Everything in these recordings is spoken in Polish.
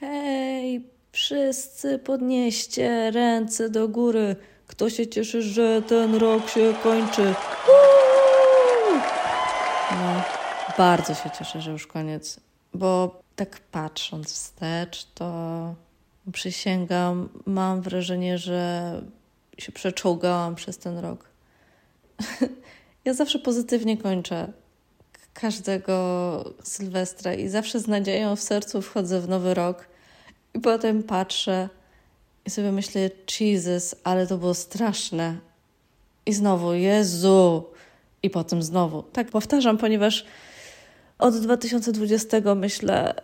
Hej, wszyscy podnieście ręce do góry. Kto się cieszy, że ten rok się kończy? No, bardzo się cieszę, że już koniec, bo tak patrząc wstecz, to przysięgam, mam wrażenie, że się przeczołgałam przez ten rok. ja zawsze pozytywnie kończę każdego Sylwestra i zawsze z nadzieją w sercu wchodzę w nowy rok i potem patrzę i sobie myślę, Jesus, ale to było straszne. I znowu, Jezu. I potem znowu. Tak powtarzam, ponieważ od 2020 myślę,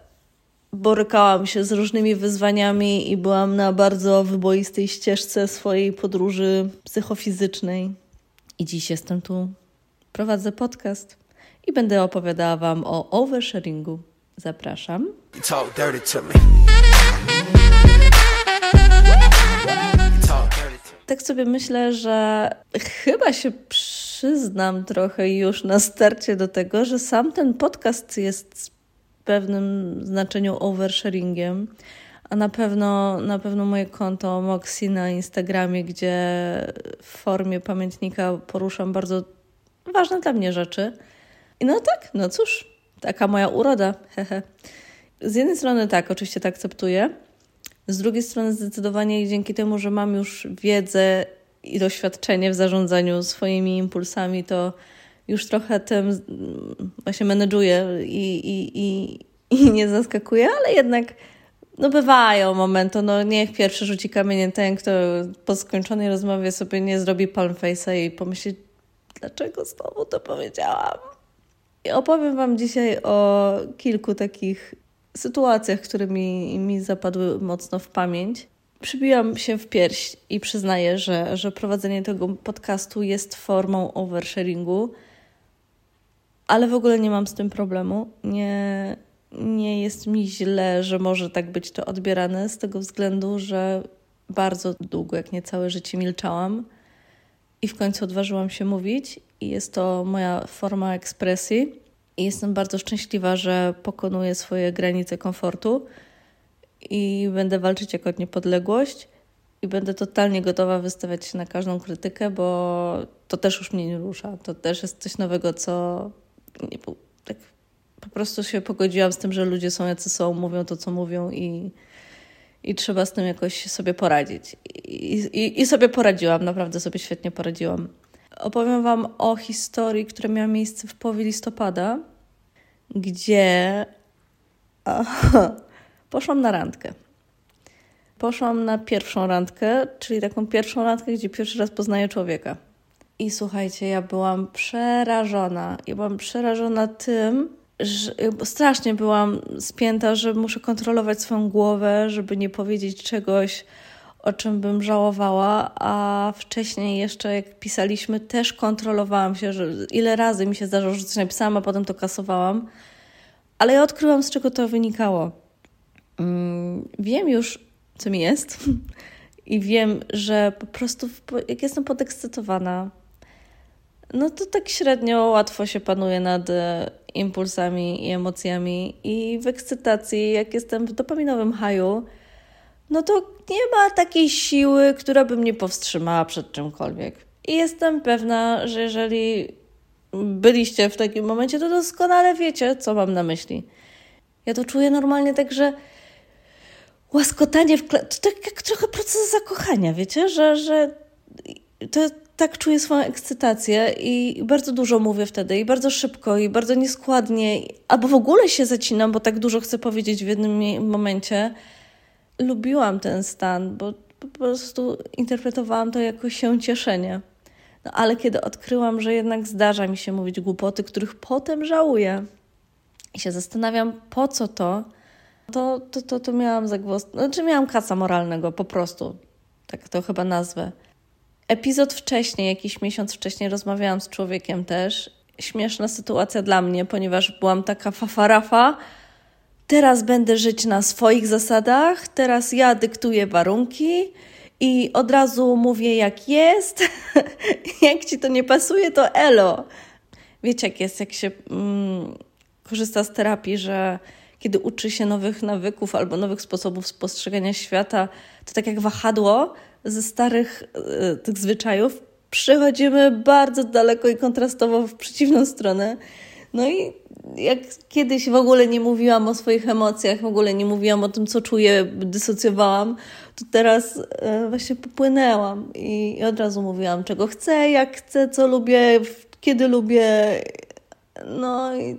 borykałam się z różnymi wyzwaniami i byłam na bardzo wyboistej ścieżce swojej podróży psychofizycznej. I dziś jestem tu, prowadzę podcast i będę opowiadała Wam o oversharingu. Zapraszam. Tak sobie myślę, że chyba się przyznam trochę już na starcie do tego, że sam ten podcast jest w pewnym znaczeniu oversharingiem. A na pewno, na pewno moje konto Moxie na Instagramie, gdzie w formie pamiętnika poruszam bardzo ważne dla mnie rzeczy. I no tak, no cóż, taka moja uroda, hehe. Z jednej strony tak, oczywiście to akceptuję. Z drugiej strony zdecydowanie dzięki temu, że mam już wiedzę i doświadczenie w zarządzaniu swoimi impulsami, to już trochę tym właśnie menedżuję i, i, i, i nie zaskakuję, ale jednak no bywają momenty, no niech pierwszy rzuci kamieniem ten, kto po skończonej rozmowie sobie nie zrobi palm face'a i pomyśli, dlaczego znowu to powiedziałam. I opowiem Wam dzisiaj o kilku takich sytuacjach, które mi, mi zapadły mocno w pamięć. Przybiłam się w pierś i przyznaję, że, że prowadzenie tego podcastu jest formą oversharingu, ale w ogóle nie mam z tym problemu. Nie, nie jest mi źle, że może tak być to odbierane, z tego względu, że bardzo długo, jak nie całe życie, milczałam i w końcu odważyłam się mówić, i jest to moja forma ekspresji. I jestem bardzo szczęśliwa, że pokonuję swoje granice komfortu i będę walczyć jako niepodległość. I będę totalnie gotowa wystawiać się na każdą krytykę, bo to też już mnie nie rusza. To też jest coś nowego, co nie, tak po prostu się pogodziłam z tym, że ludzie są jacy są, mówią to, co mówią i, i trzeba z tym jakoś sobie poradzić. I, i, I sobie poradziłam, naprawdę sobie świetnie poradziłam. Opowiem Wam o historii, która miała miejsce w połowie listopada, gdzie poszłam na randkę. Poszłam na pierwszą randkę, czyli taką pierwszą randkę, gdzie pierwszy raz poznaję człowieka. I słuchajcie, ja byłam przerażona. Ja byłam przerażona tym, że strasznie byłam spięta, że muszę kontrolować swoją głowę, żeby nie powiedzieć czegoś, o czym bym żałowała, a wcześniej jeszcze jak pisaliśmy, też kontrolowałam się, że ile razy mi się zdarzyło, że coś napisałam, a potem to kasowałam. Ale ja odkryłam, z czego to wynikało. Mm, wiem już, co mi jest i wiem, że po prostu jak jestem podekscytowana, no to tak średnio łatwo się panuje nad e, impulsami i emocjami i w ekscytacji, jak jestem w dopaminowym haju, no to nie ma takiej siły, która by mnie powstrzymała przed czymkolwiek. I jestem pewna, że jeżeli byliście w takim momencie, to doskonale wiecie, co mam na myśli. Ja to czuję normalnie tak, że łaskotanie w kle... to tak jak trochę proces zakochania, wiecie, że, że to tak czuję swoją ekscytację i bardzo dużo mówię wtedy i bardzo szybko i bardzo nieskładnie, albo w ogóle się zacinam, bo tak dużo chcę powiedzieć w jednym momencie lubiłam ten stan, bo po prostu interpretowałam to jako się cieszenie. No ale kiedy odkryłam, że jednak zdarza mi się mówić głupoty, których potem żałuję i się zastanawiam, po co to, to, to, to, to miałam zagłos... Znaczy miałam kaca moralnego, po prostu. Tak to chyba nazwę. Epizod wcześniej, jakiś miesiąc wcześniej, rozmawiałam z człowiekiem też. Śmieszna sytuacja dla mnie, ponieważ byłam taka fafarafa, teraz będę żyć na swoich zasadach, teraz ja dyktuję warunki i od razu mówię jak jest. jak ci to nie pasuje, to elo. Wiecie, jak jest, jak się mm, korzysta z terapii, że kiedy uczy się nowych nawyków albo nowych sposobów spostrzegania świata, to tak jak wahadło ze starych y, tych zwyczajów, przechodzimy bardzo daleko i kontrastowo w przeciwną stronę. No i jak kiedyś w ogóle nie mówiłam o swoich emocjach, w ogóle nie mówiłam o tym, co czuję, dysocjowałam, to teraz e, właśnie popłynęłam i od razu mówiłam, czego chcę, jak chcę, co lubię, kiedy lubię. No i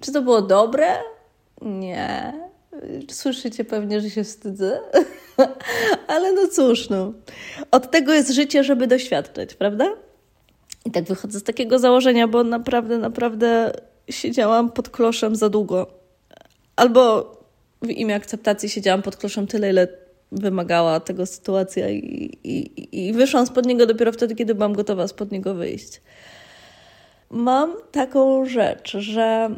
czy to było dobre? Nie. Słyszycie pewnie, że się wstydzę, ale no cóż, no. Od tego jest życie, żeby doświadczać, prawda? I tak wychodzę z takiego założenia, bo naprawdę, naprawdę siedziałam pod kloszem za długo. Albo w imię akceptacji siedziałam pod kloszem tyle, ile wymagała tego sytuacja i, i, i wyszłam spod niego dopiero wtedy, kiedy byłam gotowa spod niego wyjść. Mam taką rzecz, że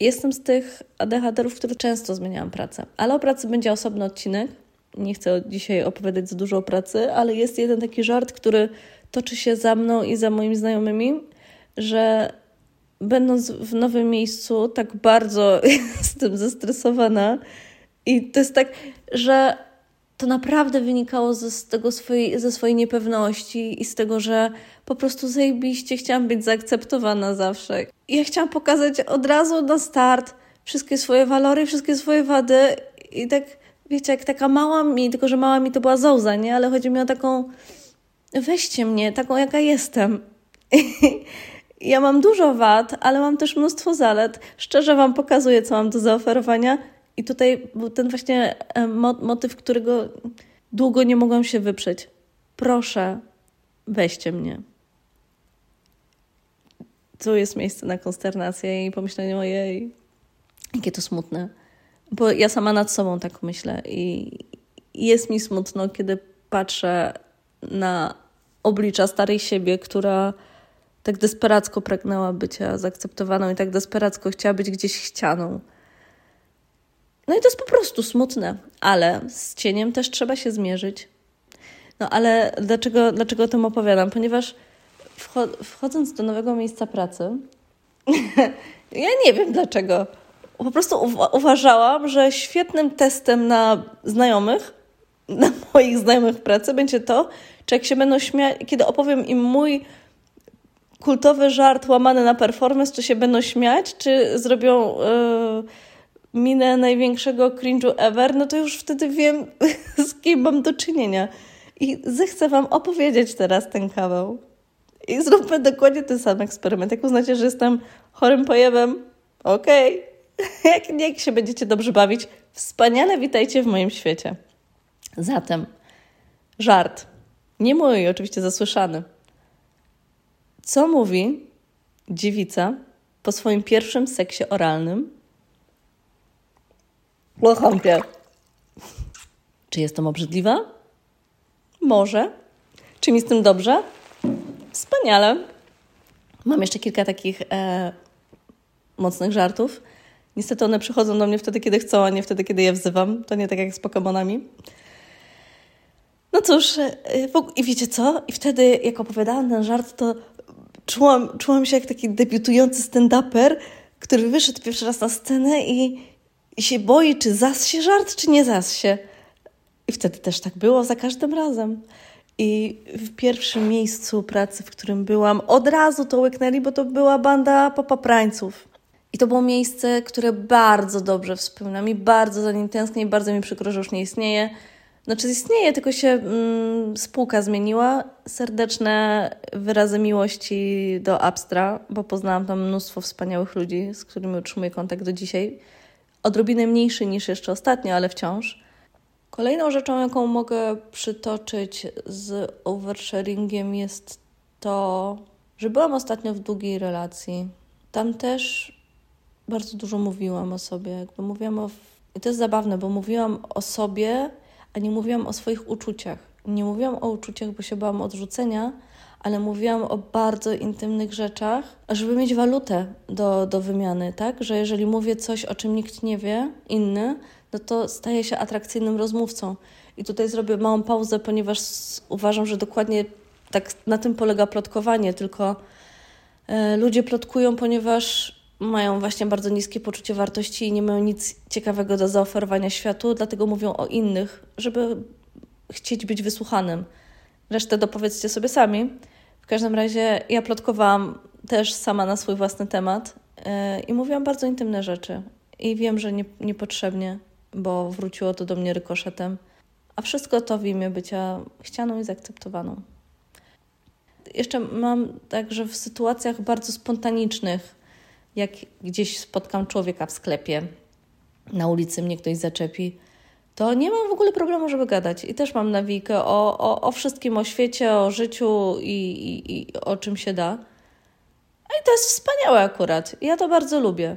jestem z tych ADHD-ów, które często zmieniałam pracę, ale o pracy będzie osobny odcinek. Nie chcę dzisiaj opowiadać za dużo o pracy, ale jest jeden taki żart, który toczy się za mną i za moimi znajomymi, że będąc w nowym miejscu, tak bardzo jestem zestresowana. I to jest tak, że to naprawdę wynikało ze, z tego swojej, ze swojej niepewności i z tego, że po prostu zajebiście chciałam być zaakceptowana zawsze. Ja chciałam pokazać od razu na start wszystkie swoje walory, wszystkie swoje wady i tak, wiecie, jak taka mała mi, tylko że mała mi to była zołza, nie? Ale chodzi mi o taką, weźcie mnie, taką jaka jestem. Ja mam dużo wad, ale mam też mnóstwo zalet. Szczerze Wam pokazuję, co mam do zaoferowania. I tutaj był ten właśnie e, motyw, którego długo nie mogłam się wyprzeć. Proszę, weźcie mnie. Tu jest miejsce na konsternację i pomyślenie o jej, jakie to smutne. Bo ja sama nad sobą tak myślę i jest mi smutno, kiedy patrzę na oblicza starej siebie, która tak desperacko pragnęła bycia zaakceptowaną i tak desperacko chciała być gdzieś chcianą. No i to jest po prostu smutne, ale z cieniem też trzeba się zmierzyć. No ale dlaczego, dlaczego o tym opowiadam? Ponieważ wchodząc do nowego miejsca pracy, ja nie wiem dlaczego. Po prostu uważałam, że świetnym testem na znajomych, na moich znajomych w pracy będzie to, czy jak się będą śmiać, kiedy opowiem im mój kultowy żart łamany na performance, czy się będą śmiać, czy zrobią yy, minę największego cringe'u ever, no to już wtedy wiem, z kim mam do czynienia. I zechcę Wam opowiedzieć teraz ten kawał. I zróbmy dokładnie ten sam eksperyment. Jak uznacie, że jestem chorym pojewem, okej. Okay. Jak jak się będziecie dobrze bawić, wspaniale witajcie w moim świecie. Zatem, żart. Nie mój, oczywiście zasłyszany. Co mówi dziewica po swoim pierwszym seksie oralnym? Kocham. Czy jestem obrzydliwa? Może. Czy mi z tym dobrze? Wspaniale. Mam jeszcze kilka takich e, mocnych żartów. Niestety one przychodzą do mnie wtedy, kiedy chcą, a nie wtedy, kiedy je wzywam. To nie tak jak z Pokemonami. No cóż, e, i wiecie co? I wtedy, jak opowiadałam ten żart, to czułam, czułam się jak taki debiutujący stand-uper, który wyszedł pierwszy raz na scenę i, i się boi, czy zas się żart, czy nie zas się. I wtedy też tak było za każdym razem. I w pierwszym miejscu pracy, w którym byłam, od razu to łyknęli, bo to była banda popaprańców. I to było miejsce, które bardzo dobrze wspominam i bardzo za nim tęsknię i bardzo mi przykro, że już nie istnieje. Znaczy istnieje, tylko się mm, spółka zmieniła. Serdeczne wyrazy miłości do Abstra, bo poznałam tam mnóstwo wspaniałych ludzi, z którymi utrzymuję kontakt do dzisiaj. Odrobinę mniejszy niż jeszcze ostatnio, ale wciąż. Kolejną rzeczą, jaką mogę przytoczyć z oversharingiem jest to, że byłam ostatnio w długiej relacji. Tam też bardzo dużo mówiłam o sobie. Jakby mówiłam o... I to jest zabawne, bo mówiłam o sobie a nie mówiłam o swoich uczuciach. Nie mówiłam o uczuciach, bo się bałam odrzucenia, ale mówiłam o bardzo intymnych rzeczach, żeby mieć walutę do, do wymiany, tak? Że jeżeli mówię coś, o czym nikt nie wie, inny, no to staję się atrakcyjnym rozmówcą. I tutaj zrobię małą pauzę, ponieważ uważam, że dokładnie tak na tym polega plotkowanie, tylko e, ludzie plotkują, ponieważ mają właśnie bardzo niskie poczucie wartości i nie mają nic ciekawego do zaoferowania światu, dlatego mówią o innych, żeby chcieć być wysłuchanym. Resztę dopowiedzcie sobie sami. W każdym razie ja plotkowałam też sama na swój własny temat yy, i mówiłam bardzo intymne rzeczy. I wiem, że nie, niepotrzebnie, bo wróciło to do mnie rykoszetem. A wszystko to w imię bycia chcianą i zaakceptowaną. Jeszcze mam także w sytuacjach bardzo spontanicznych, jak gdzieś spotkam człowieka w sklepie, na ulicy mnie ktoś zaczepi, to nie mam w ogóle problemu, żeby gadać. I też mam nawijkę o, o, o wszystkim, o świecie, o życiu i, i, i o czym się da. A i to jest wspaniałe akurat. Ja to bardzo lubię.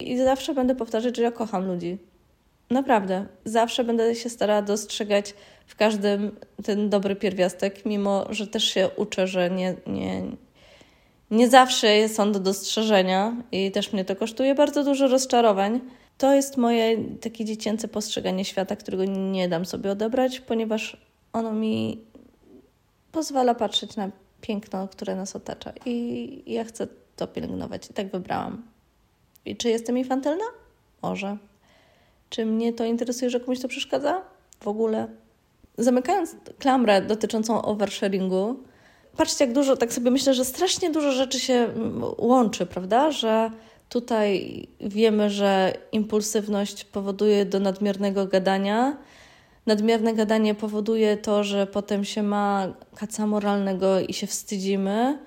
I zawsze będę powtarzać, że ja kocham ludzi. Naprawdę. Zawsze będę się starała dostrzegać w każdym ten dobry pierwiastek, mimo że też się uczę, że nie, nie, nie zawsze on do dostrzeżenia i też mnie to kosztuje bardzo dużo rozczarowań. To jest moje takie dziecięce postrzeganie świata, którego nie dam sobie odebrać, ponieważ ono mi pozwala patrzeć na piękno, które nas otacza. I ja chcę to pielęgnować. I tak wybrałam. I czy jestem infantylna? Może. Czy mnie to interesuje, że komuś to przeszkadza? W ogóle. Zamykając klamrę dotyczącą oversharingu, patrzcie, jak dużo, tak sobie myślę, że strasznie dużo rzeczy się mm, łączy, prawda? Że tutaj wiemy, że impulsywność powoduje do nadmiernego gadania. Nadmierne gadanie powoduje to, że potem się ma kaca moralnego i się wstydzimy.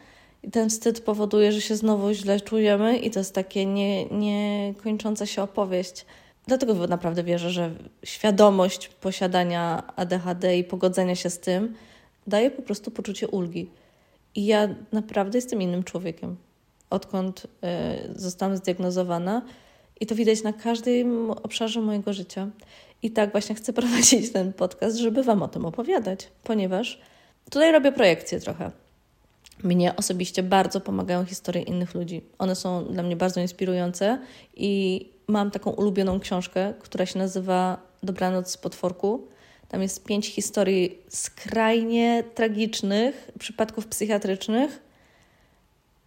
I ten wstyd powoduje, że się znowu źle czujemy, i to jest takie nie, niekończąca się opowieść. Dlatego naprawdę wierzę, że świadomość posiadania ADHD i pogodzenia się z tym daje po prostu poczucie ulgi. I ja naprawdę jestem innym człowiekiem, odkąd y, zostałam zdiagnozowana. I to widać na każdym obszarze mojego życia. I tak właśnie chcę prowadzić ten podcast, żeby Wam o tym opowiadać, ponieważ tutaj robię projekcję trochę. Mnie osobiście bardzo pomagają historie innych ludzi. One są dla mnie bardzo inspirujące i mam taką ulubioną książkę, która się nazywa Dobranoc z potworku. Tam jest pięć historii skrajnie tragicznych przypadków psychiatrycznych.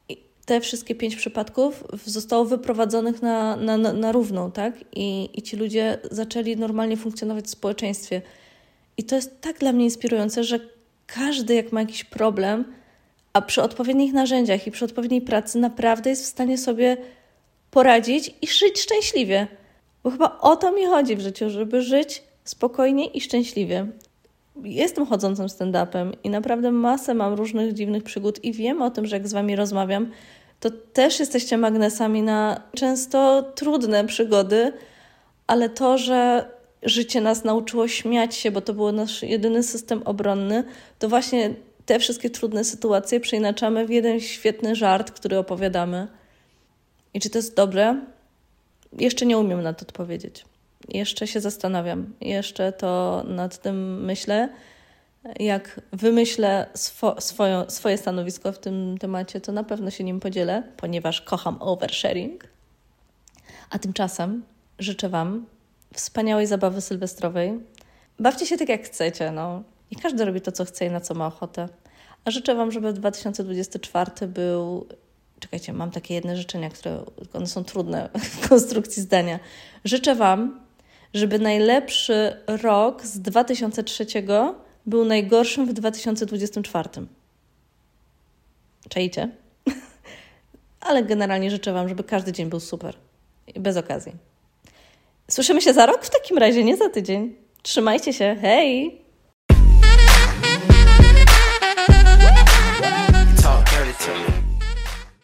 I te wszystkie pięć przypadków zostało wyprowadzonych na, na, na równą, tak? I, I ci ludzie zaczęli normalnie funkcjonować w społeczeństwie. I to jest tak dla mnie inspirujące, że każdy, jak ma jakiś problem, a przy odpowiednich narzędziach i przy odpowiedniej pracy, naprawdę jest w stanie sobie poradzić i żyć szczęśliwie. Bo chyba o to mi chodzi w życiu, żeby żyć spokojnie i szczęśliwie. Jestem chodzącym stand-upem i naprawdę masę mam różnych dziwnych przygód i wiem o tym, że jak z Wami rozmawiam, to też jesteście magnesami na często trudne przygody, ale to, że życie nas nauczyło śmiać się, bo to był nasz jedyny system obronny, to właśnie te wszystkie trudne sytuacje przeinaczamy w jeden świetny żart, który opowiadamy. I czy to jest dobre? Jeszcze nie umiem na to odpowiedzieć. Jeszcze się zastanawiam. Jeszcze to nad tym myślę. Jak wymyślę swo swoją, swoje stanowisko w tym temacie, to na pewno się nim podzielę, ponieważ kocham oversharing. A tymczasem życzę Wam wspaniałej zabawy sylwestrowej. Bawcie się tak, jak chcecie. No. I każdy robi to, co chce i na co ma ochotę. A życzę Wam, żeby 2024 był czekajcie, mam takie jedne życzenia, które one są trudne w konstrukcji zdania. Życzę Wam, żeby najlepszy rok z 2003 był najgorszym w 2024. Czajcie? Ale generalnie życzę Wam, żeby każdy dzień był super i bez okazji. Słyszymy się za rok w takim razie, nie za tydzień. Trzymajcie się. Hej!